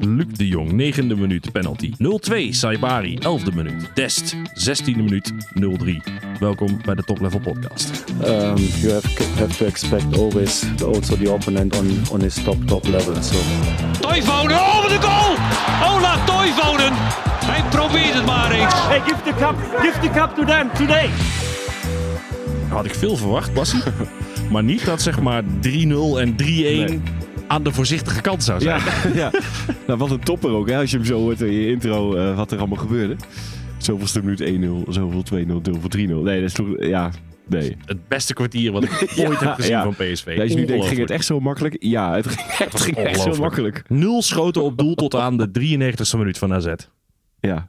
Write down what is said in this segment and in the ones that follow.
Luc de Jong, negende minuut penalty. 0-2 Saibari, elfde minuut. Dest, 16e minuut 0-3. Welkom bij de Top Level Podcast. um, you have, have to expect always also the opponent on, on his top top level. So Toivonen, oh wat een goal! Ola Toivonen! Hij probeert het maar eens. Hey, give the cup, give the cup to them today. Had ik veel verwacht, Bassie. maar niet dat zeg maar 3-0 en 3-1 aan de voorzichtige kant zou zijn. Ja, ja. Nou, wat een topper ook, hè, als je hem zo hoort in je intro, eh, wat er allemaal gebeurde. Zoveelste minuut 1-0, zoveel 2-0, 0 voor 3-0. Nee, dat is toch, ja, nee. Het beste kwartier wat ik ooit heb gezien ja. van PSV. Als je nu denkt, ging het echt zo makkelijk? Ja, het ging, het ging echt zo makkelijk. Nul schoten op doel tot aan de 93ste minuut van AZ. Ja.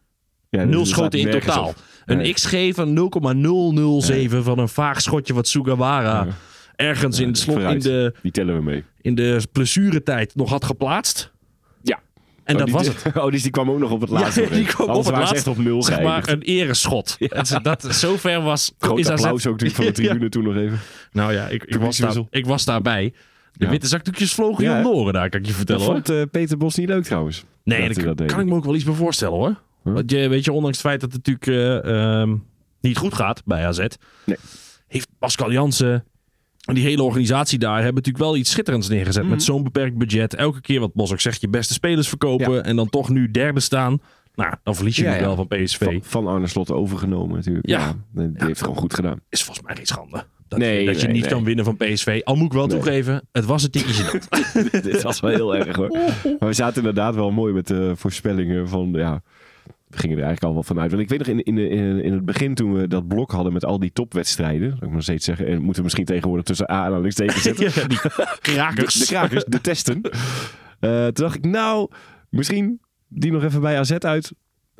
ja Nul dat schoten in totaal. op. Een Nee. XG van 0,007 van een vaag schotje wat Sugawara. Ergens in, het slot, in, de, Die tellen we mee. in de blessuretijd nog had geplaatst. Ja. En Oh, dat die- was het. Oh, dus die kwam ook nog op het laatste. Ja, die kwam op het laatste. echt op nul Zeg maar een ereschot. Dat, dat zover was. Groot is applaus ook natuurlijk van de Ja. tribune toen nog even. Nou ja, ik, ik, was daar, ik was daarbij. De Ja. witte zakdoekjes vlogen Ja, om de oren daar, kan ik je Dat vertellen hoor. vond eh, Peter Bos niet leuk trouwens. Nee, dat dat deed. kan ik me ook wel iets bij voorstellen hoor. Huh? Want je, weet je, ondanks het feit dat het natuurlijk eh, ehm, niet goed gaat bij AZ, Nee. heeft Pascal Jansen en die hele organisatie daar hebben natuurlijk wel iets schitterends neergezet Mhm. met zo'n beperkt budget. Elke keer wat Bos ook zegt, je beste spelers verkopen Ja. en dan toch nu derde staan. Nou, dan verlies je Ja, wel van PSV. Van, van Arne Slot overgenomen natuurlijk. Ja. Die heeft het gewoon goed gedaan. Is volgens mij geen schande. Dat, Nee, dat je niet nee. kan winnen van PSV. Al moet ik wel toegeven, het was een tikje gênant. Dit was wel heel erg hoor. Maar we zaten inderdaad wel mooi met de voorspellingen van ja. We gingen er eigenlijk al wel vanuit. Want ik weet nog in, in, in, in het begin toen we dat blok hadden met al die topwedstrijden. Zou ik maar steeds zeggen. En moeten we misschien tegenwoordig tussen A en aanhalingstekens zetten. Ja, die krakers. De, de krakers, de testen. Eh, toen dacht ik nou, misschien die nog even bij AZ uit.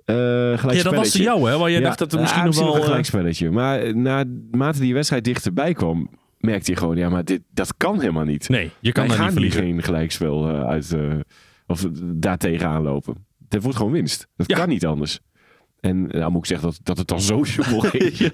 Eh Ja, dat was de jou hè, waar je Ja, dacht dat er misschien nog wel... een eh, gelijkspelletje. Maar naarmate die wedstrijd dichterbij kwam, merkte je gewoon, ja, maar dit, dat kan helemaal niet. nee, je kan Wij daar niet verliezen. geen gelijkspel uit, eh, of daar tegenaan Het wordt gewoon winst. Dat Ja. kan niet anders. En nou moet ik zeggen dat, dat het dan zo soepel ging.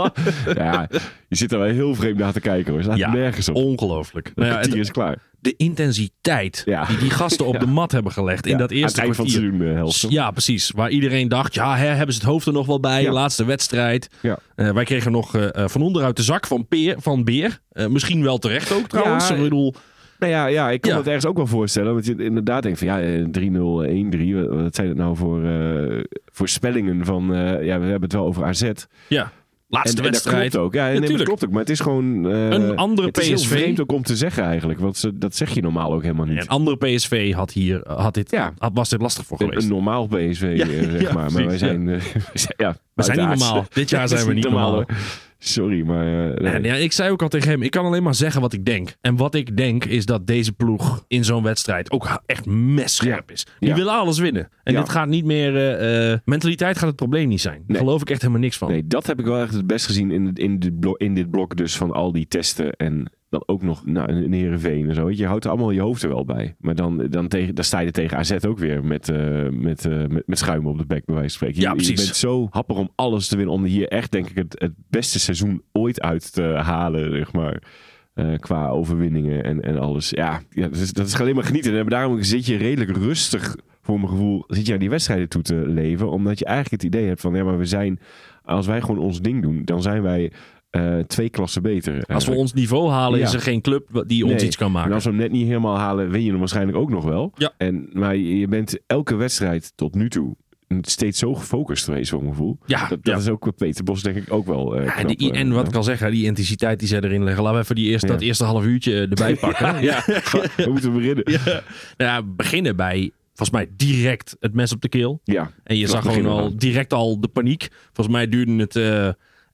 ja, je zit er wel heel vreemd naar te kijken hoor. Ja, nergens op. ongelooflijk. Nou ja, kwartier het- is klaar. de intensiteit Ja. die die gasten op de mat hebben gelegd in dat aan het eerste van het seizoen eh, helft. Ja, precies. Waar iedereen dacht, ja, hè, hebben ze het hoofd er nog wel bij? Laatste wedstrijd. Ja. Eh, wij kregen nog eh, eh, van onderuit de zak van, Peer, van Beer. Eh, misschien wel terecht ook trouwens. Ik bedoel, Nou ja, ja, ik kan Ja. het ergens ook wel voorstellen. Want je inderdaad denkt van ja, eh, 3-0, 1-3. Wat, zijn het nou voor eh, voorspellingen van... eh, ja, we hebben het wel over AZ. Ja, laatste en dat wedstrijd. klopt ook. Ja, en dat Natuurlijk. klopt ook. Maar het is gewoon... eh, Een andere het is heel PSV. vreemd ook om te zeggen eigenlijk. Want ze, dat zeg je normaal ook helemaal niet. Een andere PSV had hier, had dit, Ja. had, was dit lastig voor geweest. een normaal PSV, eh, zeg maar. Maar wij zijn... eh, ja, We zijn niet normaal. Dit jaar Ja, zijn we is niet normaal. hoor. Sorry, maar... eh, nee. Ja, ik zei ook al tegen hem, ik kan alleen maar zeggen wat ik denk. En wat ik denk is dat deze ploeg in zo'n wedstrijd ook echt messcherp is. Die Ja. willen alles winnen. En Ja. dit gaat niet meer... eh, eh, mentaliteit gaat het probleem niet zijn. Daar Nee. geloof ik echt helemaal niks van. Nee, dat heb ik wel echt het best gezien in, in, dit blok, in dit blok dus van al die testen. En dan ook nog nou, in Heerenveen en zo. weet Je houdt er allemaal je hoofd er wel bij. Maar dan, dan, tegen, dan sta je er tegen AZ ook weer met, eh, met, met, met schuim op de bek, bij wijze van spreken. Ja, je, precies. je bent zo happer om alles te winnen. Om hier echt, denk ik, het, het beste seizoen ooit uit te halen, zeg maar. Eh, qua overwinningen en, en alles. Ja, ja dat, is, dat is alleen maar genieten. En daarom zit je redelijk rustig, voor mijn gevoel, zit je aan die wedstrijden toe te leven. Omdat je eigenlijk het idee hebt van, ja, maar we zijn, als wij gewoon ons ding doen, dan zijn wij eh, twee klassen beter. Als we ons niveau halen, Ja. is er geen club die ons Nee. iets kan En maken. als we hem net niet helemaal halen, win je hem waarschijnlijk ook nog wel. Ja. En, maar je bent elke wedstrijd tot nu toe steeds zo gefocust geweest, voor mijn gevoel. Ja, Dat, dat ja. is ook wat Peter Bos denk ik ook wel eh, Ja, en, knap, die, eh, en wat ja. ik al zeg, die intensiteit die zij erin leggen. Laten we even die eerste, Ja. dat eerste half uurtje erbij pakken. Ja, we moeten beginnen. Ja, Ja. Nou ja, beginnen bij, volgens mij, direct het mes op de keel. En je zag gewoon al direct al de paniek. Volgens mij duurde het eh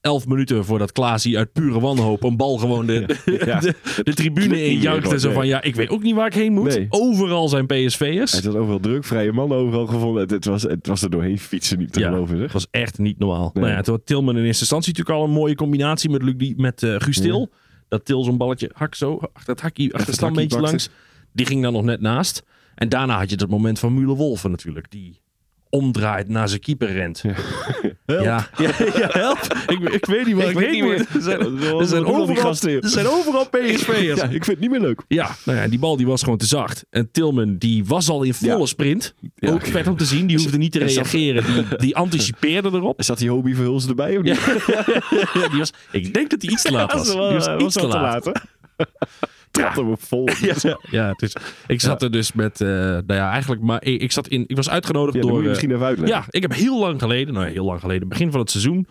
elf minuten voordat Klaasie uit pure wanhoop een bal gewoon de, Ja. de, de tribune in jankte. meer, Zo van, ja, ik weet ook niet waar ik heen moet. Nee. Overal zijn PSV'ers. Het was overal druk, vrije mannen overal gevonden. Het, het was, het was er doorheen fietsen, niet te Ja, geloven. Zeg. Het was echt niet normaal. Nee. Nou ja, toen had Tilman in eerste instantie natuurlijk al een mooie combinatie met, Luc, met eh Guus Til. Dat Til zo'n balletje hak zo, achter het hakkie, achter het standbeentje hakkie langs. Die ging dan nog net naast. En daarna had je dat moment van Müller Wolfen natuurlijk. Die omdraait, naar zijn keeper rent. Ja, ja, ja, help. Ik, ik weet niet waar ik, weet niet meer. Er zijn, Er er overal, er zijn overal PSV'ers. Ja, ik vind het niet meer leuk. Ja, nou ja, die bal die was gewoon te zacht. En Tilman die was al in volle Ja. sprint. Ook vet om te zien. Die hoefde niet te Er reageren. Die, die anticipeerde erop. Zat die Hobie Verhulst erbij of niet? Ja, die was, ik denk dat hij iets te laat was. Die was iets te laat. Hem vol. Ja, ja is, ik zat er dus met, eh, nou ja, eigenlijk maar, ik, ik zat in, ik was uitgenodigd door, eh, misschien even uitleggen. ja, ik heb heel lang geleden, nou ja, heel lang geleden, begin van het seizoen,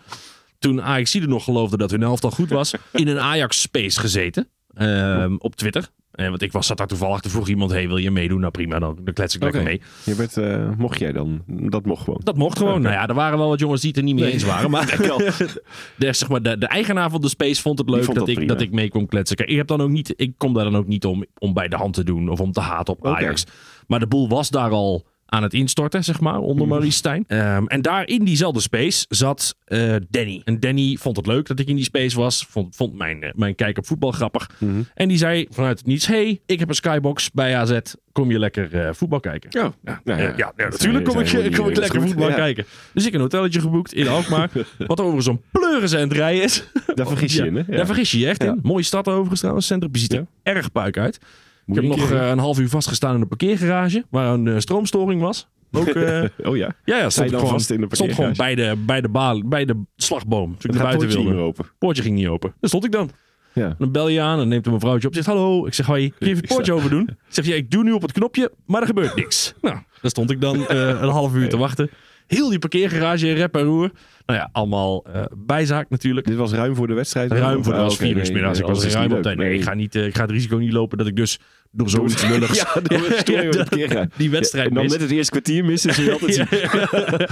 toen Ajax er nog geloofde dat hun elftal goed was, in een Ajax space gezeten, ehm, op Twitter. Eh, want ik was, zat daar toevallig, toen vroeg iemand, hey, wil je meedoen? Nou prima, dan, dan klets ik lekker mee. Je bent, eh, mocht jij dan? Dat mocht gewoon. Dat mocht gewoon. Nou ja, er waren wel wat jongens die het er niet mee eens waren. Maar de, zeg maar, de, de eigenaar van de space vond het leuk vond dat, dat ik, dat ik mee kon kletsen. Kijk, ik, heb dan ook niet, ik kom daar dan ook niet om, om bij de hand te doen of om te haten op. Ajax. Maar de boel was daar al aan het instorten, zeg maar, onder Mhm. Maurice Stijn. Ehm, en daar in diezelfde space zat eh, Danny. En Danny vond het leuk dat ik in die space was. Vond, vond mijn, eh, mijn kijk op voetbal grappig. Mhm. En die zei vanuit het niets... hey, ik heb een skybox bij AZ. Kom je lekker eh, voetbal kijken? Ja, Ja, ja, ja, natuurlijk kom ik, kom ik lekker goed? voetbal kijken. Dus ik een hotelletje geboekt in Alkmaar. wat over zo'n pleuris rijden is. Daar vergis je in, hè? Daar vergis je je echt in. Mooie stad overigens trouwens. Centrum ziet er erg puik uit. Moet ik je heb nog eh, een half uur vastgestaan in een parkeergarage. Waar een eh, stroomstoring was. Ook, eh, Oh ja. ja, ja, stond je gewoon, vast in de stond gewoon bij de, bij, de baal, bij de slagboom. Toen ik Het naar buiten wilde. open. poortje ging niet open. Daar stond ik dan. Ja. Dan bel je aan en neemt een mevrouwtje op. Zegt hallo. Ik zeg hoi. Kun je even het poortje open doen? Ik zeg ja, ik doe nu op het knopje, maar er gebeurt niks. Nou, daar stond ik dan een half uur te wachten. Heel die parkeergarage in rep en roer. Nou ja, allemaal eh, bijzaak natuurlijk. Dit was ruim voor de wedstrijd? Ruim voor de Ah, was vier uur middags. Ik was er ruim het op tijd. Nee, ik ga, niet, eh, ik ga het risico niet lopen dat ik dus door zoiets lulligs Ja, door die wedstrijd En dan net het eerste kwartier missen, zul je altijd.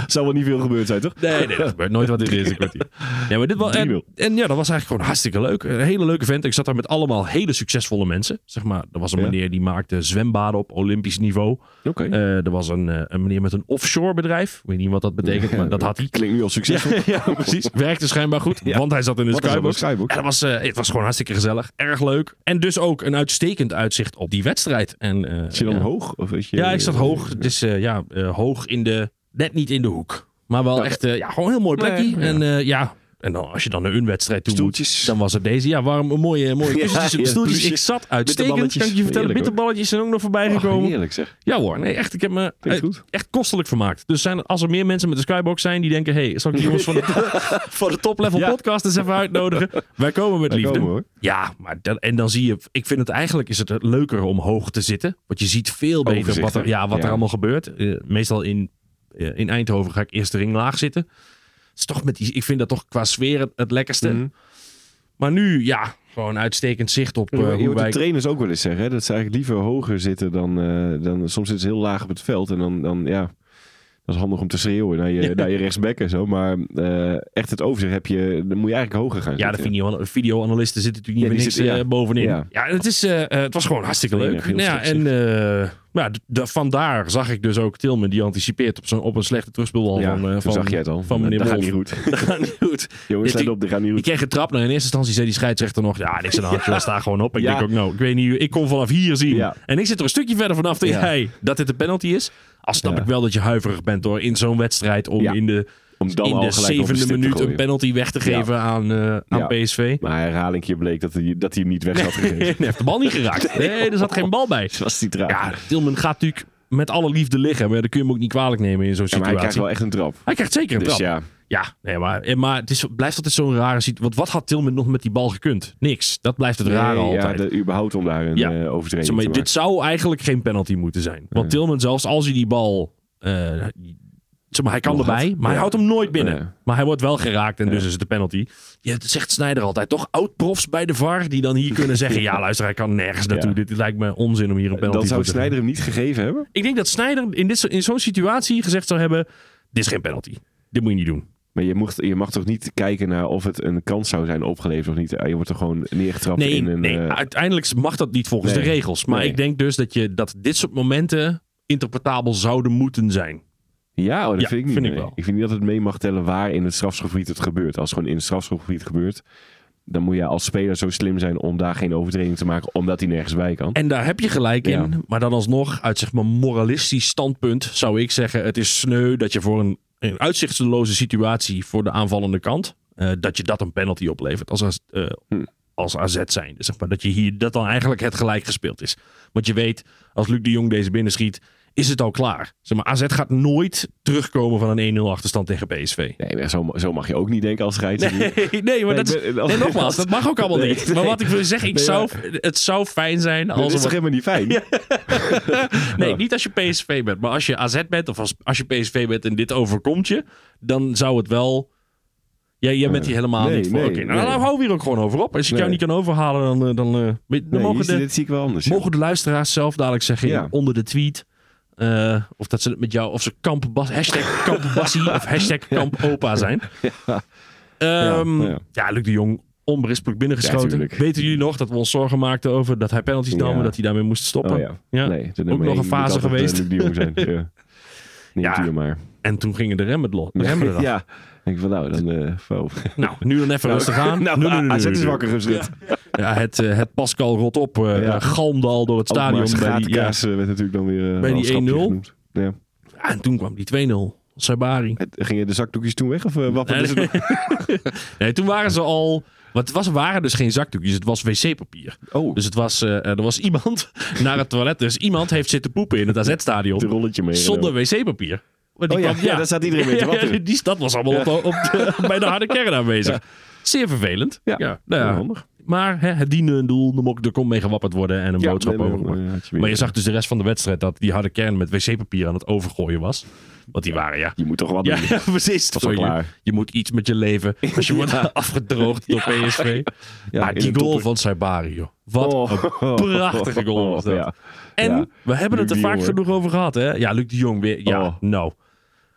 Zou wel niet veel gebeurd zijn, toch? Nee, nee, dat gebeurt nooit wat in de eerste kwartier. Ja, maar dit was, en, 3-0. en ja, dat was eigenlijk gewoon hartstikke leuk. Een hele leuke vent. Ik zat daar met allemaal hele succesvolle mensen. Zeg maar, er was een meneer die maakte zwembaden op olympisch niveau. Oké. Eh, er was een, een meneer met een offshore bedrijf. Ik weet niet wat dat betekent, maar dat had hij. Klinkt nu al succesvol. Ja, precies. Werkte schijnbaar goed, Ja. want hij zat in de skybox. een skybox? En dat was, eh, het was gewoon hartstikke gezellig. Erg leuk. En dus ook een uitstekend uitzicht op die wedstrijd. En, eh, Zit je dan ja. hoog? Of weet je, Ja, ik zat hoog. Het is eh, ja, eh, hoog in de... Net niet in de hoek. Maar wel Ja. echt eh, ja, gewoon een heel mooi plekje. Nee, ja. En eh, ja... En dan, als je dan naar een wedstrijd toe Stoeltjes. moet, dan was het deze. Ja, warm, een mooie, mooie kussentjes stoeltjes. Ik zat uitstekend, kan ik je vertellen. Bitterballetjes zijn ook nog voorbij Oh, gekomen. heerlijk zeg. Ja hoor, nee, echt. Ik heb me echt kostelijk vermaakt. Dus zijn, als er meer mensen met de Skybox zijn die denken... hey, zal ik die jongens van de, van de Top Level Ja. Podcast eens even uitnodigen? Wij komen met Wij liefde. komen, hoor. Ja, maar dan, en dan zie je... Ik vind het eigenlijk is het leuker om hoog te zitten. Want je ziet veel beter Overzicht, wat, er, ja, wat er allemaal gebeurt. Eh, meestal in, eh, in Eindhoven ga ik eerst de ring laag zitten. Is toch met die, ik vind dat toch qua sfeer het, het lekkerste. Mhm. Maar nu, ja, gewoon uitstekend zicht op eh, je hoe hoort de wij... trainers ook wel eens zeggen hè, dat ze eigenlijk liever hoger zitten dan, eh, dan soms zitten ze heel laag op het veld en dan, dan ja, dat is handig om te schreeuwen naar je, naar je rechtsback en zo, maar eh, echt het overzicht heb je, dan moet je eigenlijk hoger gaan Ja, de zitten. video, videoanalisten zitten natuurlijk niet Ja, meer niks zitten- eh, bovenin. Ja, Ja. het, is, eh, het was gewoon hartstikke leuk. Nou ja, slecht en eh, ja, vandaar zag ik dus ook Tilman die anticipeert op, zo'n op een slechte terugspeelbal ja, van, van, zag je het al. van meneer dat gaat niet goed. Dat gaat niet goed. Jongens, Ja, let ik- op, gaat niet Ik goed. kreeg een trap. Nou, in eerste instantie zei die scheidsrechter nog... Ja, niks aan de hand. sta gewoon op. Ik Ja. denk ook, nou, ik weet niet... Ik kon vanaf hier zien. Ja. En ik zit er een stukje verder vanaf Ja. jij dat dit een penalty is. Al snap ik wel dat je huiverig bent hoor. In zo'n wedstrijd om in de, Om dan in de zevende minuut een penalty weg te geven aan, eh, aan Ja. PSV. Maar herhaling keer bleek dat hij, dat hij hem niet weg had gegeven. Nee, hij heeft de bal niet geraakt. Nee, er zat geen bal bij. was die traag. Ja, Tilman gaat natuurlijk met alle liefde liggen. Maar dat kun je hem ook niet kwalijk nemen in zo'n Ja, maar hij situatie. krijgt wel echt een trap. Hij krijgt zeker een Dus trap. ja, Ja, nee, maar, eh, maar het is, blijft altijd zo'n rare situatie. Want wat had Tilman nog met die bal gekund? Niks. Dat blijft het rare nee, altijd. ja, de, überhaupt om daar een Ja. eh, overtreding Zeg maar, te dit maken. zou eigenlijk geen penalty moeten zijn. Want Nee. Tilman, zelfs als hij die bal... eh, zeg maar, hij kan erbij, maar hij houdt hem nooit binnen. Maar hij wordt wel geraakt en dus is het de penalty. Dat zegt Snijder altijd. Toch oud-profs bij de VAR die dan hier kunnen zeggen... ja, luister, hij kan nergens naartoe. Dit lijkt me onzin om hier een penalty Dan zou voor te Snijder hem niet gegeven hebben. Ik denk dat Snijder in, dit, in zo'n situatie gezegd zou hebben... dit is geen penalty. Dit moet je niet doen. Maar je, mocht, je mag toch niet kijken naar of het een kans zou zijn opgeleverd of niet. Je wordt er gewoon neergetrapt Nee, in een... nee eh, uiteindelijk mag dat niet volgens nee, de regels. Maar nee. ik denk dus dat, je, dat dit soort momenten interpretabel zouden moeten zijn. Ja, oh, dat Ja, vind ik niet. vind ik wel. Ik vind niet dat het mee mag tellen waar in het strafschopgebied het gebeurt. Als het gewoon in het strafschopgebied gebeurt, dan moet je als speler zo slim zijn om daar geen overtreding te maken, omdat hij nergens bij kan. En daar heb je gelijk in. Maar dan alsnog, uit zeg maar moralistisch standpunt, zou ik zeggen: het is sneu dat je voor een, een uitzichtsloze situatie voor de aanvallende kant, eh, dat je dat een penalty oplevert als, als, Hm. als AZ zijn. Zeg maar, dat je hier dat dan eigenlijk het gelijk gespeeld is. Want je weet, als Luc de Jong deze binnenschiet, is het al klaar. Zeg maar, AZ gaat nooit terugkomen van een 1-0 achterstand tegen PSV. Nee, maar zo, zo mag je ook niet denken als scheidsrechter. Nee, nee, maar Nee, dat, is, nee, nogmaals, als- dat mag ook allemaal Nee, niet. Maar wat ik wil zeggen, ik zou, het zou fijn zijn Dat als is er toch helemaal niet fijn? Nee, niet als je PSV bent. Maar als je AZ bent of als, als je PSV bent en dit overkomt je, dan zou het wel... Jij, jij bent hier helemaal nee, niet voor. nee, nou, nee. dan houden we hier ook gewoon over op. Als ik jou Nee. niet kan overhalen, dan, eh, dan, eh, dan mogen, de, dit zie ik wel anders. mogen de luisteraars zelf dadelijk zeggen Ja. onder de tweet... eh, of dat ze het met jou, of ze kamp Bas, hashtag kampbassie of hashtag kampopa zijn. Ehm, Ja, ja, ja. Luc de Jong, onberispelijk binnengeschoten. Weten jullie nog dat we ons zorgen maakten over dat hij penalties nam en dat hij daarmee moest stoppen? Oh ja. Nee, Ook nog een fase geweest. eh, Luc de Jong zijn. Ja. Niet Ja. ja. maar. En toen gingen de remmen, remmen eraf. Ja. Ik van nou, dan... eh faux. Nou, nu dan even rustig aan. Nou, nee, AZ nee, is wakker geschud. Ja, het, eh, het Pascal rot op eh Ja. galmde al door het stadion. Bij die, ja. Werd natuurlijk dan weer... Bij die als grapje 1-0. genoemd. Ja. Ja, en toen kwam die 2-0. Sabari. Gingen de zakdoekjes toen weg? Of uh, wat? Nee? Nee, toen waren ze al... Want het was, waren dus geen zakdoekjes, het was wc-papier. Oh, Dus het was, eh, er was iemand naar het toilet. Dus iemand heeft zitten poepen in het AZ-stadion rolletje mee. zonder wc-papier. Die Oh ja, kwam- ja, daar staat iedereen mee te wachten. die stad was allemaal op, op de- bij de harde kern aanwezig. Zeer vervelend. Ja, nou. Maar hè, het diende een doel. Er Er kon mee gewapperd worden en een boodschap nee, nee, over nee, Maar je zag dus de rest van de wedstrijd dat die harde kern met wc-papier aan het overgooien was. Want die waren, ja. Je moet toch wat doen. ja, precies. Je, klaar. je moet iets met je leven. Als je wordt afgedroogd door PSV. Ja, maar in die goal van Saibari, joh. Wat Oh. een prachtige goal was dat. En we hebben het er vaak genoeg over gehad, hè? Ja, Luc de Jong weer. Ja, Oh. nou.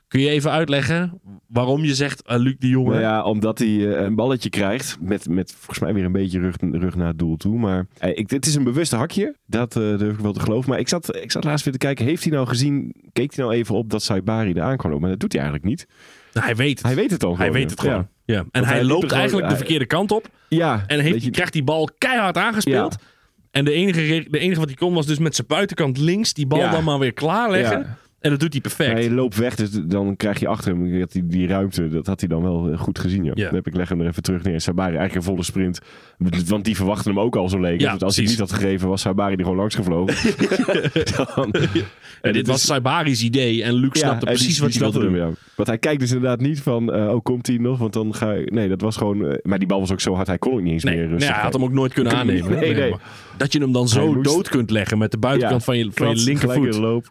Kun je even uitleggen waarom je zegt eh, Luc de Jong? Nou ja, omdat hij eh, een balletje krijgt. Met, met volgens mij weer een beetje rug, rug naar het doel toe. Maar eh, ik, dit is een bewuste hakje. Dat eh, durf ik wel te geloven. Maar ik zat, ik zat laatst weer te kijken. Heeft hij nou gezien. Keek hij nou even op dat Saibari eraan kan lopen? Maar dat doet hij eigenlijk niet. Nou, hij weet het. Hij weet het al. Hij weet het gewoon. Ja. En hij er loopt gewoon- eigenlijk de verkeerde kant op. Ja. En heeft, je- krijgt die bal keihard aangespeeld. Ja. En de enige, de enige wat hij kon was dus met zijn buitenkant links die bal Ja. dan maar weer klaarleggen. En dat doet hij perfect. Hij loopt weg, dus dan krijg je achter hem dat die, die ruimte. Dat had hij dan wel eh, goed gezien. Ja. Ja. Dan heb ik leg hem er even terug neer. Sabari eigenlijk een volle sprint. Want die verwachten hem ook al zo leeg. Ja, als hij niet had gegeven, was Sabari er gewoon langs gevlogen. Dan- en dit dit was is- Saibari's idee. En Luc snapte precies die- wat die hij wilde doen. hem, ja. Want hij kijkt dus inderdaad niet van, eh, oh, komt hij nog? Want dan ga je... Nee, dat was gewoon... eh, maar die bal was ook zo hard, hij kon ook niet eens Nee, meer nee, hij had hem ook nooit kunnen aannemen. nee, nee. maar Dat je hem dan zo moest- dood kunt leggen met de buitenkant van je, van je linkervoet.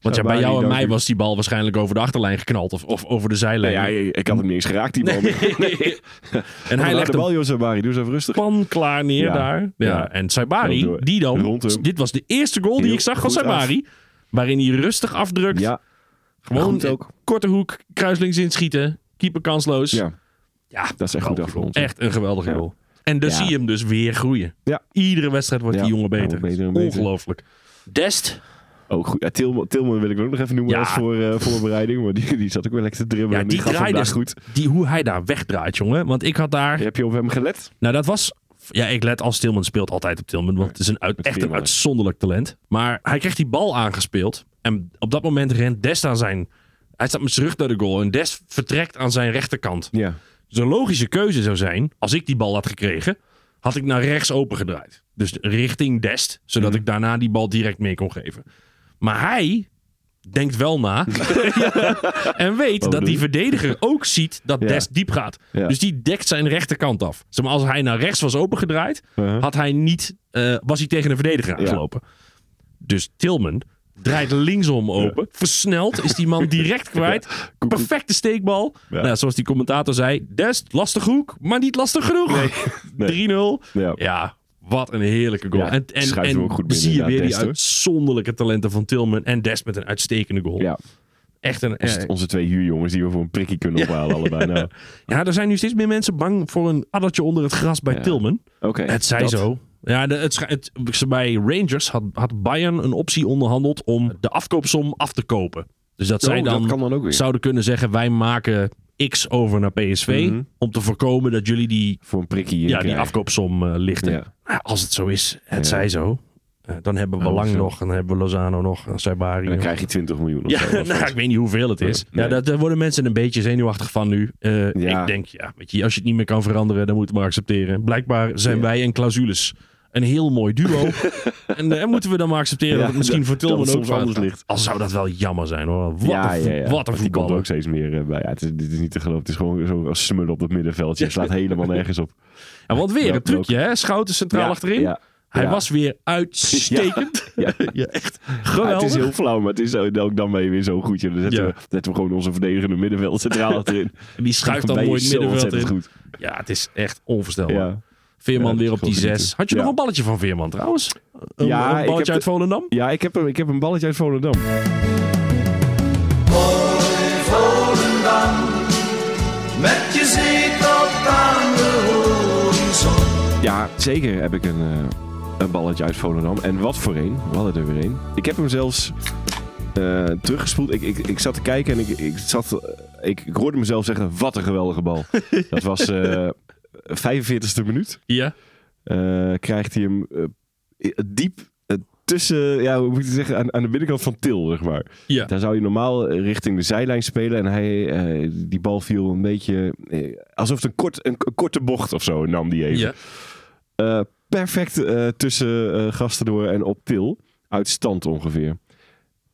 Want ja, bij Sabari jou en mij was die bal waarschijnlijk over de achterlijn geknald. Of, of over de zijlijn. Nee, ja, ik had hem niet eens geraakt, die bal. en hij legt de hem bal, joh, Sabari. Doe eens even rustig. pan klaar neer Ja. daar. Ja. Ja. En Saibari, Door- die dan... Dit was de eerste goal die Heel ik zag van goed Saibari. Waarin hij rustig afdrukt. Ja, gewoon ook. korte hoek, kruislinks inschieten. Keeper kansloos. ja. Ja, Dat is echt goed afgerond. Echt een geweldige Ja. goal. En dus Ja. zie je hem dus weer groeien. Ja. Iedere wedstrijd wordt Ja, die jongen beter. Ongelooflijk. Dest. Oh, goed. Ja, Tilman, Tilman wil ik ook nog even noemen Ja. als voor, eh, voorbereiding. Maar die, die zat ook wel lekker te dribbelen. Ja, die hem draaide goed. Die, hoe hij daar wegdraait, jongen. Want ik had daar... Heb je op hem gelet? Nou, dat was... Ja, ik let als Tilman speelt altijd op Tilman. Want het is een uit, echt een uitzonderlijk talent. Maar hij kreeg die bal aangespeeld. En op dat moment rent Dest aan zijn... Hij staat met zijn rug naar de goal. En Dest vertrekt aan zijn rechterkant. Ja. Dus een logische keuze zou zijn... Als ik die bal had gekregen... Had ik naar rechts opengedraaid. Dus richting Dest. Zodat Mhm. ik daarna die bal direct mee kon geven. Maar hij denkt wel na. en weet dat die verdediger ook ziet dat Ja. Dest diep gaat. Ja. Dus die dekt zijn rechterkant af. Zeg maar, als hij naar rechts was opengedraaid, had hij niet, eh, was hij tegen een verdediger aangelopen. Dus Tilman draait linksom open. Versneld is die man direct kwijt. Perfecte steekbal. Nou, zoals die commentator zei. Dest, lastig hoek, maar niet lastig genoeg. 3-0. Ja. Wat een heerlijke goal. Ja, en en, en goed binnen, zie je weer die Dest, uitzonderlijke talenten van Tilman en Dest met een uitstekende goal. ja. Echt een... Eh, onze twee huurjongens die we voor een prikkie kunnen ophalen allebei. Nou, Oké. ja, er zijn nu steeds meer mensen bang voor een addertje onder het gras bij. Tilman. Het zij dat- zo. Ja, de, het, het, bij Rangers had, had Bayern een optie onderhandeld om de afkoopsom af te kopen. Dus dat zij Oh, dan, dat kan dan ook weer. zouden kunnen zeggen: wij maken X over naar PSV. Mhm. Om te voorkomen dat jullie die, Voor een prikkie. ja, die afkoopsom eh, lichten. Ja. Nou, als het zo is, het Ja. zij zo. Eh, dan hebben we Oh, Lang zo. nog. En dan hebben we Lozano nog. En Saibari En dan krijg je 20 miljoen of Ja, zo. Nou, ik weet niet hoeveel het is. Nee. Ja, daar, daar worden mensen een beetje zenuwachtig van nu. Eh, Ja. Ik denk, ja, weet je, als je het niet meer kan veranderen, dan moet je het maar accepteren. Blijkbaar zijn Ja. wij en clausules een heel mooi duo. en eh, moeten we dan maar accepteren Ja, dat het misschien voor Tilman ook anders ligt. Al zou dat wel jammer zijn hoor. Wat ja, een, vo- ja, ja. Wat een Die komt er ook steeds meer bij. Ja, het, is, dit is niet te geloven. Het is gewoon zo smullen op het middenveld. Je slaat helemaal nergens op. En want weer een trucje hè. Schouten centraal achterin. Hij ja. was weer uitstekend. Ja. Ja, echt geweldig. het is heel flauw, maar het is ook dan ben je weer zo goed. Dan zetten, we, zetten we gewoon onze verdedigende middenveld centraal achterin. En die schuift dan mooi het middenveld in. goed. Ja, het is echt onvoorstelbaar. Veerman weer op die zes. Had je nog een balletje van Veerman trouwens? Een, Ja, een ik balletje uit Volendam? Ja, ik heb, een, ik heb een balletje uit Volendam. Zeker heb ik een, eh, een balletje uit Volendam. En wat voor een. We hadden er weer een. Ik heb hem zelfs eh, teruggespoeld. Ik, ik, ik zat te kijken en ik, ik, zat, eh, ik, ik hoorde mezelf zeggen, wat een geweldige bal. Dat was eh 45ste minuut. Ja. krijgt hij hem diep tussen, ja, hoe moet je zeggen, aan, aan de binnenkant van Til, zeg maar. Ja. Daar zou je normaal richting de zijlijn spelen. En hij, die bal viel een beetje, alsof het een, kort, een, een korte bocht of zo nam die even. Ja. Eh, perfect eh, tussen eh gasten door en op Til. Uit stand ongeveer.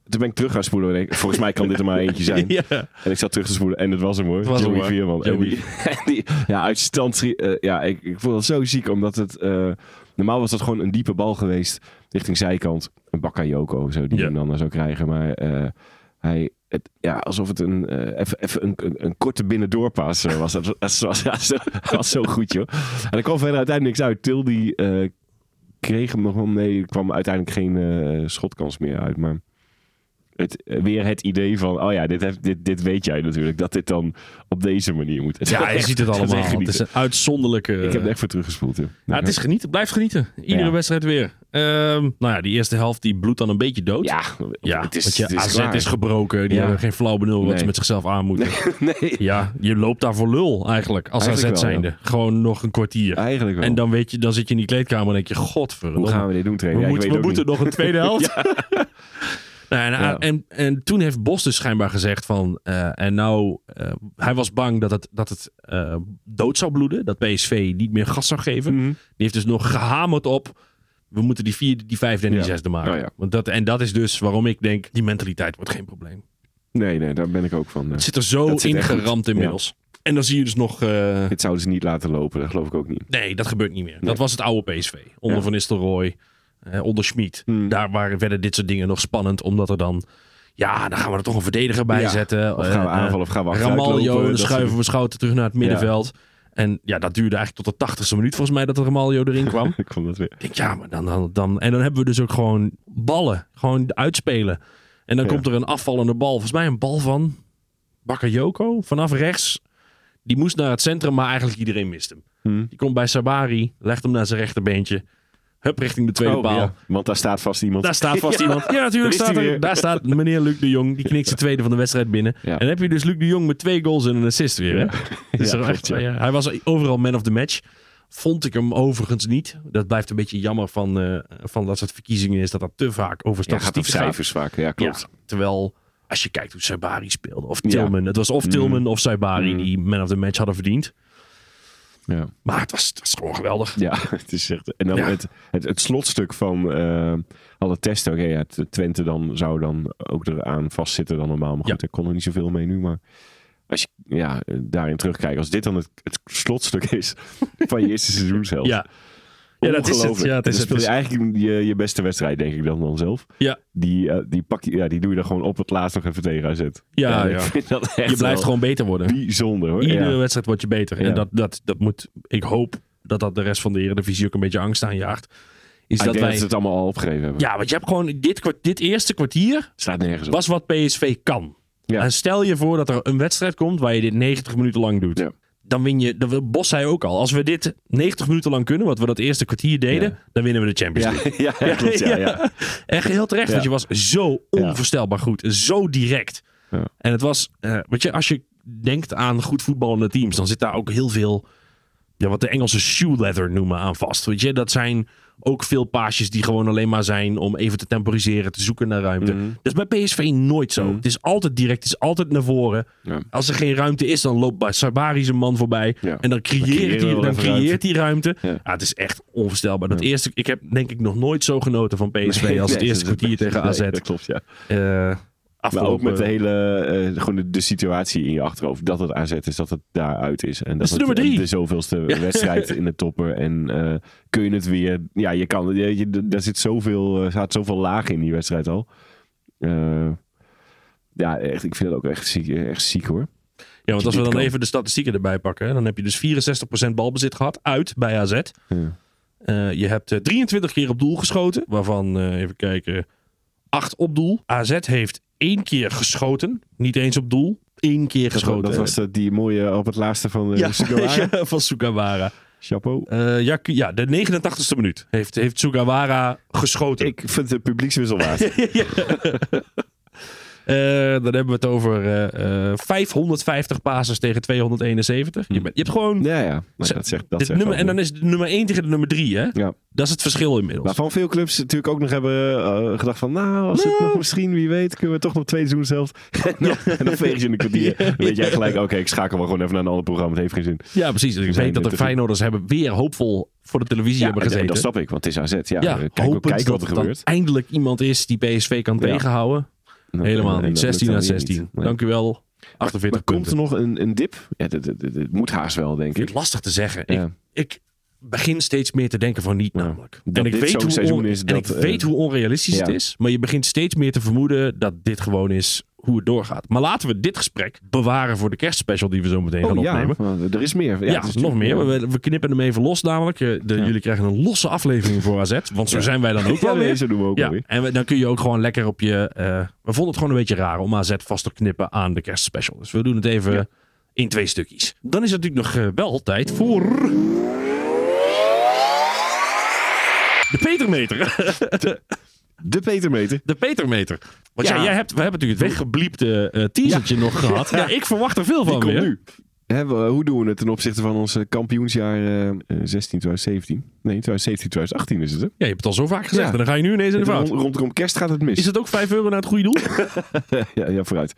Toen ben ik terug gaan spoelen. En ik, volgens mij kan dit er maar eentje zijn. ja. En ik zat terug te spoelen en het was hem hoor. Het was hem, Joey hoor. Veerman. En Joey. die, en die- ja, uit stand. ja, ik, ik vond het zo ziek omdat het... normaal was dat gewoon een diepe bal geweest richting zijkant. Een Bakayoko zo die Ja. hem dan zou krijgen. Maar hij... Het, ja, alsof het een, eh, even, even een, een, korte binnendoorpas eh, was. Het was, was, zo, was zo goed, joh. En er kwam verder uiteindelijk niks uit. Til die kreeg hem nog wel mee. Er kwam uiteindelijk geen eh, schotkans meer uit. Maar het, eh, weer het idee van... Oh ja, dit, heeft, dit, dit weet jij natuurlijk. Dat dit dan op deze manier moet. Het Ja, je echt- ziet het allemaal. Het is een uitzonderlijke... Ik heb er echt voor teruggespoeld. Ja. Ja, het is genieten. Blijf genieten. Iedere Ja. wedstrijd weer. Ehm, nou ja, die eerste helft die bloedt dan een beetje dood. Ja, Ja, het is, want je het is AZ klaar. is gebroken. Die hebben geen flauw benul wat Nee. ze met zichzelf aan moeten. nee, Ja, je loopt daar voor lul eigenlijk. Als Eigenlijk AZ wel, zijnde. Gewoon nog een kwartier. eigenlijk wel. En dan, weet je, dan zit je in die kleedkamer en denk je... Godverdomme. Hoe gaan we dit doen, trainer? We, moeten, we moeten nog een tweede helft. Nou, en, Ja. en, en toen heeft Bos dus schijnbaar gezegd van... eh, en nou, eh, hij was bang dat het, dat het eh, dood zou bloeden. Dat PSV niet meer gas zou geven. Mhm. Die heeft dus nog gehamerd op... We moeten die vierde, die vijfde en die Ja. zesde maken. Oh ja. Want dat, en dat is dus waarom ik denk... Die mentaliteit wordt geen probleem. Nee, nee, daar ben ik ook van. Het zit er zo ingeramd inmiddels. En dan zie je dus nog... Dit zouden ze niet laten lopen, dat geloof ik ook niet. Nee, dat gebeurt niet meer. Nee. Dat was het oude PSV. Onder. Van Nistelrooy, eh, onder Schmid. Hmm. Daar waren, werden dit soort dingen nog spannend. Omdat er dan... Ja, dan gaan we er toch een verdediger bij Ja. zetten. Of gaan we Eh, aanvallen of gaan we achteruit Ramaljo, dan schuiven we Schouten terug naar het middenveld. En ja, dat duurde eigenlijk tot de tachtigste minuut volgens mij dat Ramaljo erin kwam. Ik vond dat weer. Ik denk, ja, maar dan, dan, dan... En dan hebben we dus ook gewoon ballen. Gewoon uitspelen. En dan Ja. komt er een afvallende bal. Volgens mij een bal van Bakayoko. Vanaf rechts. Die moest naar het centrum, maar eigenlijk iedereen mist hem. Hm. Die komt bij Sabari, legt hem naar zijn rechterbeentje. Hup, richting de tweede Oh, paal. ja, want daar staat vast iemand. Daar staat vast iemand. Ja, natuurlijk Daar staat er. Daar staat meneer Luc de Jong. Die knikt zijn tweede van de wedstrijd binnen. Ja. En dan heb je dus Luc de Jong met twee goals en een assist weer. Hè? Ja. Ja, klopt, echt, ja. ja. Hij was overal man of the match. Vond ik hem overigens niet. Dat blijft een beetje jammer van, eh, van dat soort verkiezingen is. Dat dat te vaak over Ja, gaat cijfers vaak. Ja, klopt. Ja, terwijl als je kijkt hoe Saibari speelde. Of Ja. Tilman. Het was of Tilman of Saibari Mm. die man of the match hadden verdiend. Ja. Maar het was, het was gewoon geweldig. Ja, het is echt. En dan Ja. het, het, het slotstuk van eh alle testen. Oké, ja, het- Twente dan zou dan ook eraan vastzitten dan normaal. Maar goed, Ja. ik kon er niet zoveel mee nu. Maar als je ja, daarin terugkijkt, als dit dan het, het slotstuk is van je eerste seizoenshelft. Ja. Ja, dat is het. Ja, het is het. speel je Dus- eigenlijk je, je beste wedstrijd, denk ik dan, dan zelf. Ja. Die, eh, die, pak je, ja, die doe je dan gewoon op het laatst nog even tegen AZ. Ja, ja. vind dat echt Je blijft gewoon beter worden. bijzonder hoor. Iedere Ja. wedstrijd wordt je beter. En dat, dat, dat moet, ik hoop dat dat de rest van de Eredivisie ook een beetje angst aanjaagt. Is dat wij... dat het allemaal al opgegeven hebben. Ja, want je hebt gewoon dit, dit eerste kwartier Staat nergens op. was wat PSV kan. Ja. En stel je voor dat er een wedstrijd komt waar je dit 90 minuten lang doet. Ja. Dan win je, dat Bos zei ook al, als we dit 90 minuten lang kunnen, wat we dat eerste kwartier deden, Ja. dan winnen we de Champions League. ja, ja, klopt. Ja. Echt heel terecht, want je was zo onvoorstelbaar goed. Zo direct. En het was, eh weet je, als je denkt aan goed voetballende teams, dan zit daar ook heel veel, ja, wat de Engelse shoe leather noemen, aan vast. Weet je, dat zijn ook veel paasjes die gewoon alleen maar zijn om even te temporiseren, te zoeken naar ruimte. Mhm. Dat is bij PSV nooit zo. Mhm. Het is altijd direct, het is altijd naar voren. Ja. Als er geen ruimte is, dan loopt bij Sabari zijn man voorbij. Ja. En dan creëert hij dan creëert hij ruimte. Ja. Het is echt onvoorstelbaar. Dat eerste, ik heb denk ik nog nooit zo genoten van PSV Nee, als het eerste kwartier tegen nee, AZ. dat klopt, ja. Eh, Maar ook met de hele, eh, gewoon de, de situatie in je achterhoofd. Dat het AZ is, dat het daaruit is. En dat is de het nummer drie. de zoveelste wedstrijd in de topper. En eh, kun je het weer... Ja, je kan... Je, je, daar zit zoveel, er staat zoveel lagen in die wedstrijd al. Eh, ja, echt, ik vind het ook echt ziek, echt ziek hoor. Ja, want als we dan kan. even de statistieken erbij pakken, hè, dan heb je dus 64% balbezit gehad uit bij AZ. Ja. Eh, je hebt eh, 23 keer op doel geschoten, waarvan, eh, even kijken, 8 op doel. AZ heeft één keer geschoten, niet eens op doel, één keer Dat, geschoten. dat was de, die mooie op het laatste van de ja, Sugawara. ja, van Sugawara. Chapeau. Eh, ja, ja, de 89ste minuut heeft, heeft Sugawara geschoten. Ik vind het publiekswissel waard. Eh, dan hebben we het over eh, eh, 550 passes tegen 271. Je, bent- je hebt gewoon... ja, ja. Maar dat zegt, dat dit zegt nummer, en dan is het nummer 1 tegen de nummer 3, hè? Ja. Dat is het verschil inmiddels. Waarvan veel clubs natuurlijk ook nog hebben eh, gedacht van... Nou, als het nog misschien, wie weet, kunnen we toch nog twee seizoenen zelf. en, dan, en dan veeg je in de kwartier. Dan weet jij gelijk, oké, ik schakel wel gewoon even naar een ander programma. Het heeft geen zin. Ja, precies. Ik zijn weet dat de Feyenoorders hebben weer hoopvol voor de televisie hebben en- gezeten. dat snap ik, want het is AZ. Ja, ja, ja kijk, wat dat er gebeurt. eindelijk iemand is die PSV kan Ja. tegenhouden. Helemaal niet. dat 16 lukt aan dan weer 16. niet. Nee. Dank u wel. 48 Maar komt er nog een, een dip? Ja, dat moet haast wel, denk Ik vind het lastig te zeggen. Ja. Ik, ik begin steeds meer te denken van niet Ja. namelijk. En ik, dit weet hoe, on- is en dat, ik eh, weet hoe onrealistisch het is. Maar je begint steeds meer te vermoeden dat dit gewoon is hoe het doorgaat. Maar laten we dit gesprek bewaren voor de kerstspecial die we zo meteen gaan Oh, ja, opnemen. want er is meer. Ja, het is nog meer. We, we knippen hem even los namelijk. Eh, De, Ja. Jullie krijgen een losse aflevering voor AZ. Want zo zijn wij dan ook wel Ja, weer. zo doen we ook Ja, weer. en we- dan kun je ook gewoon lekker op je... eh, we vonden het gewoon een beetje raar om AZ vast te knippen aan de kerstspecial. Dus we doen het even Ja. in twee stukjes. Dan is het natuurlijk nog eh, wel tijd voor... De Petermeter. De Petermeter. De Petermeter. Want ja, jij hebt, we hebben natuurlijk het weggebliepte eh teasertje nog gehad. Ja, ik verwacht er veel Die van weer. nu. Hè, we- hoe doen we het ten opzichte van ons eh, kampioensjaar eh, 16, 2017? Nee, 2017, 2018 is het, hè? Ja, je hebt het al zo vaak gezegd. Ja. En dan ga je nu ineens in de fout. Rond, rondom kerst gaat het mis. Is het ook 5 euro naar het goede doel? ja, ja, vooruit.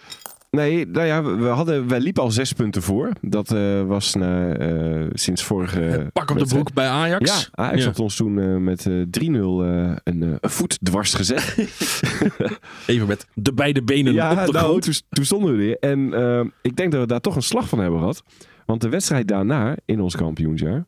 Nee, nou ja, we hadden, wij liepen al zes punten voor. Dat eh, was na, eh, sinds vorige... Pak op de broek bij Ajax. Ja, Ajax Ja. had ons toen eh, met eh, 3-0 eh, een, eh, een voet dwars gezet. Even met de beide benen ja, op de nou, grond. toen, toen stonden we weer. En eh, ik denk dat we daar toch een slag van hebben gehad. Want de wedstrijd daarna, in ons kampioensjaar,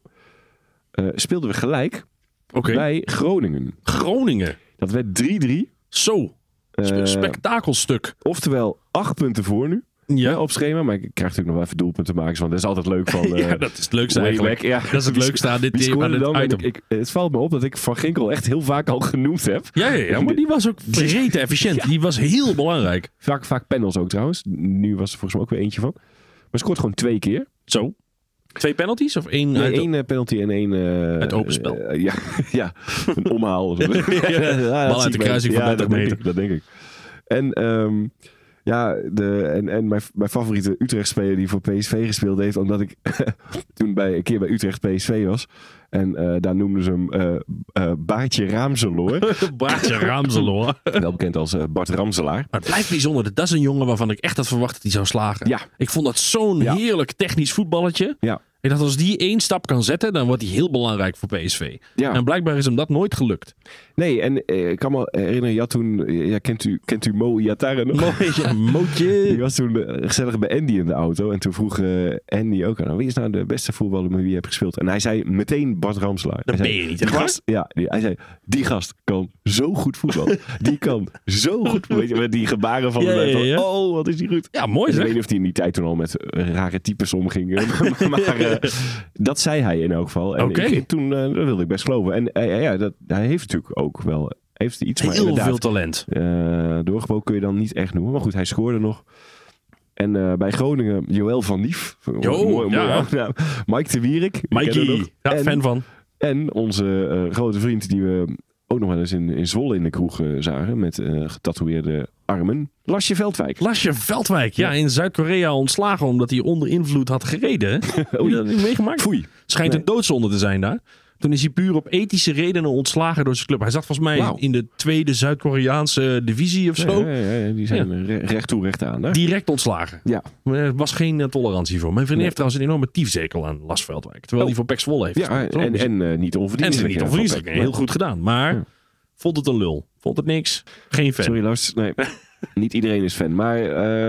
eh, speelden we gelijk Oké. bij Groningen. Groningen. Dat werd 3-3. Zo. Spe- Eh, spektakelstuk. oftewel acht punten voor nu. Ja. op schema. Maar ik krijg natuurlijk nog wel even doelpunten maken. Want dat is altijd leuk van... eh, ja, dat is het leukste eigenlijk. Ja. Dat is het leukste aan dit, Wie aan scoorde dit dan? En item. Ik, ik- het valt me op dat ik Van Ginkel echt heel vaak al genoemd heb. ja, ja, ja, maar die was ook vergeten efficiënt. Die was heel belangrijk. Vaak, vaak panels ook trouwens. Nu was er volgens mij ook weer eentje van. Maar scoort gewoon twee keer. Zo. Twee penalties of één? Nee, één eh, penalty en één... eh, Het open spel. eh, ja, ja, een omhaal. of zo. ja, dat uit de kruising van 30 dat denk meter. ik, dat denk ik. En, ehm, ja, de, en, en mijn, mijn favoriete Utrecht-speler die voor PSV gespeeld heeft, omdat ik toen bij, een keer bij Utrecht PSV was. En eh, daar noemden ze hem eh eh, Baartje Raamseloor. Baartje Ramseloor. wel bekend als Bart Ramselaar. Maar het blijft bijzonder. Dat is een jongen waarvan ik echt had verwacht dat hij zou slagen. Ja. Ik vond dat zo'n Ja. heerlijk technisch voetballetje. Ja. Ik dacht, als die één stap kan zetten, dan wordt hij heel belangrijk voor PSV. Ja. En blijkbaar is hem dat nooit gelukt. Nee, en eh, ik kan me herinneren, je had toen, ja, kent, u, kent u Mo Iatare nog? Ja, mootje. Die was toen eh, gezellig bij Andy in de auto. En toen vroeg eh, Andy ook aan, wie is nou de beste voetballer met wie je hebt gespeeld? En hij zei meteen Bart Ramselaar. Dat Hij ben zei, je niet, Die gast, ja, die- hij zei, die gast kan zo goed voetballen. die kan zo goed, weet je, met die gebaren van, Ja, de- ja, van, ja. oh, wat is die goed. Ja, mooi ik weet zeg. niet of hij in die tijd toen al met eh, rare types omging. maar eh, dat zei hij in elk geval. En Oké. ik, toen eh, dat wilde ik best geloven. En eh, ja, dat, hij heeft natuurlijk ook wel heeft iets, maar Heel inderdaad, veel talent. eh doorgebroken kun je dan niet echt noemen. Maar goed, hij scoorde nog. En eh, bij Groningen, Joël van Lief. Jo, mooi, ja. mooi. Mike de Wierik. Mikey. Ja, en, fan van. En onze eh, grote vriend die we ook nog wel eens in, in Zwolle in de kroeg zagen. Met getatoeëerde armen. Lasje Veldwijk. Lasje Veldwijk, ja, in Zuid-Korea ontslagen omdat hij onder invloed had gereden. je dat niet meegemaakt? Foei. Schijnt Nee. een doodzonde te zijn daar. Toen is hij puur op ethische redenen ontslagen door zijn club. Hij zat volgens mij in de tweede Zuid-Koreaanse divisie of zo. Ja, ja, ja, die zijn re- recht toe, recht aan. Hè? Direct ontslagen. Ja. Maar Er was geen eh, tolerantie voor. Mijn vriendin heeft trouwens een enorme tiefzekel aan Las Veldwijk. Terwijl hij voor Pek Zwolle heeft Ja, en, en eh, niet en onverdienstelijk. niet ja, onverdienstelijk. Heel goed gedaan. Maar vond het een lul. Vond het niks. Geen fan. Sorry Lars, nee. niet iedereen is fan. Maar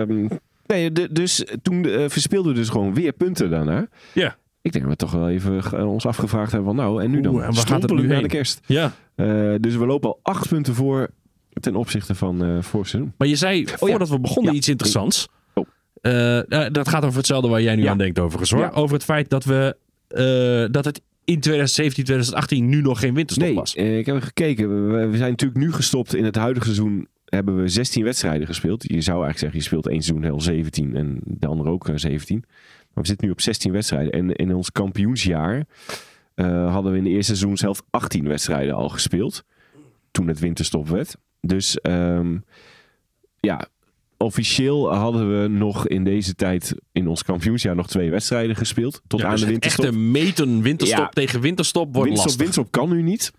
ehm, nee, dus toen eh, verspeelden we dus gewoon weer punten daarna. Ja. Ik denk dat we toch wel even ge- ons afgevraagd hebben van nou, en nu dan? Oeh, en waar gaat het nu naar de kerst. Ja. Eh, dus we lopen al acht punten voor ten opzichte van eh vorig seizoen. Maar je zei voordat we begonnen Ja. iets interessants. Oh. Eh, eh, dat gaat over hetzelfde waar jij nu Ja. aan denkt overigens hoor. Over het feit dat we eh, dat het in 2017, 2018 nu nog geen winterstop nee, was. eh, ik heb gekeken. We, we zijn natuurlijk nu gestopt in het huidige seizoen. Hebben we 16 wedstrijden gespeeld. Je zou eigenlijk zeggen, je speelt één seizoen heel 17 en de andere ook eh, 17. Maar we zitten nu op 16 wedstrijden. En in ons kampioensjaar eh, hadden we in de eerste seizoen zelf 18 wedstrijden al gespeeld. Toen het winterstop werd. Dus ehm, ja, officieel hadden we nog in deze tijd in ons kampioensjaar nog twee wedstrijden gespeeld. Tot Ja, aan dus de winterstop. echte meten winterstop Ja. tegen winterstop wordt lastig. winststop kan nu niet.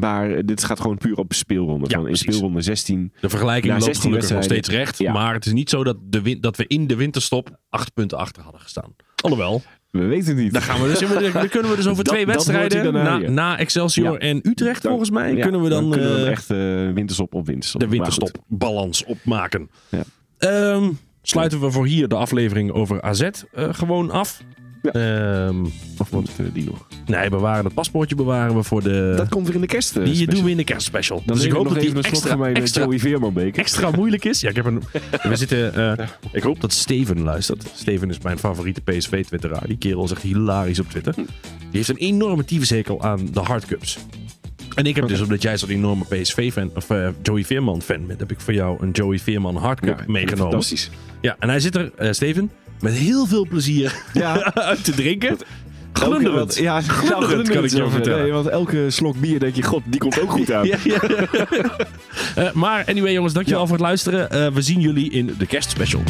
Maar dit gaat gewoon puur op speelronde. Ja, Van in speelronde 16. De vergelijking loopt 16 gelukkig nog steeds recht. Ja. Maar het is niet zo dat, de dat we in de winterstop acht punten achter hadden gestaan. Alhoewel, We weten het niet. dan, gaan we dus, dan kunnen we dus over Dat- twee wedstrijden na, na Excelsior Ja. en Utrecht Dan- volgens mij. Kunnen we dan, kunnen we eh, echt eh, winterstop op winterstop. de Maar winterstopbalans opmaken. Ja. Ehm, sluiten we voor hier de aflevering over AZ eh, gewoon af. Ja. Goed. Of wat eh, die nog? nee, bewaren het paspoortje bewaren we voor de... dat komt weer in de kerst. eh, die special. doen we in de kerstspecial. Dan dus ik hoop nog dat even die een slot eh, extra, Joey Veerman beker. extra moeilijk is. Ja, ik heb een... We zitten... eh, ik hoop dat Steven luistert. Steven is mijn favoriete PSV-twitteraar. Die kerel is echt hilarisch op Twitter. Die heeft een enorme tyfushekel aan de hardcups. En ik heb dus, omdat jij zo'n enorme PSV-fan, of Joey Veerman-fan bent, heb ik voor jou een Joey Veerman hardcup Ja, meegenomen. Fantastisch. Ja, en hij zit er, Steven, met heel veel plezier Ja. uit te drinken. Glunderend. Ja, Glunderend, kan ik je vertellen. Nee, want elke slok bier denk je, god, die komt ook goed uit. Ja, ja. Eh, maar anyway jongens, dankjewel Ja. voor het luisteren. Eh, we zien jullie in de kerstspecial.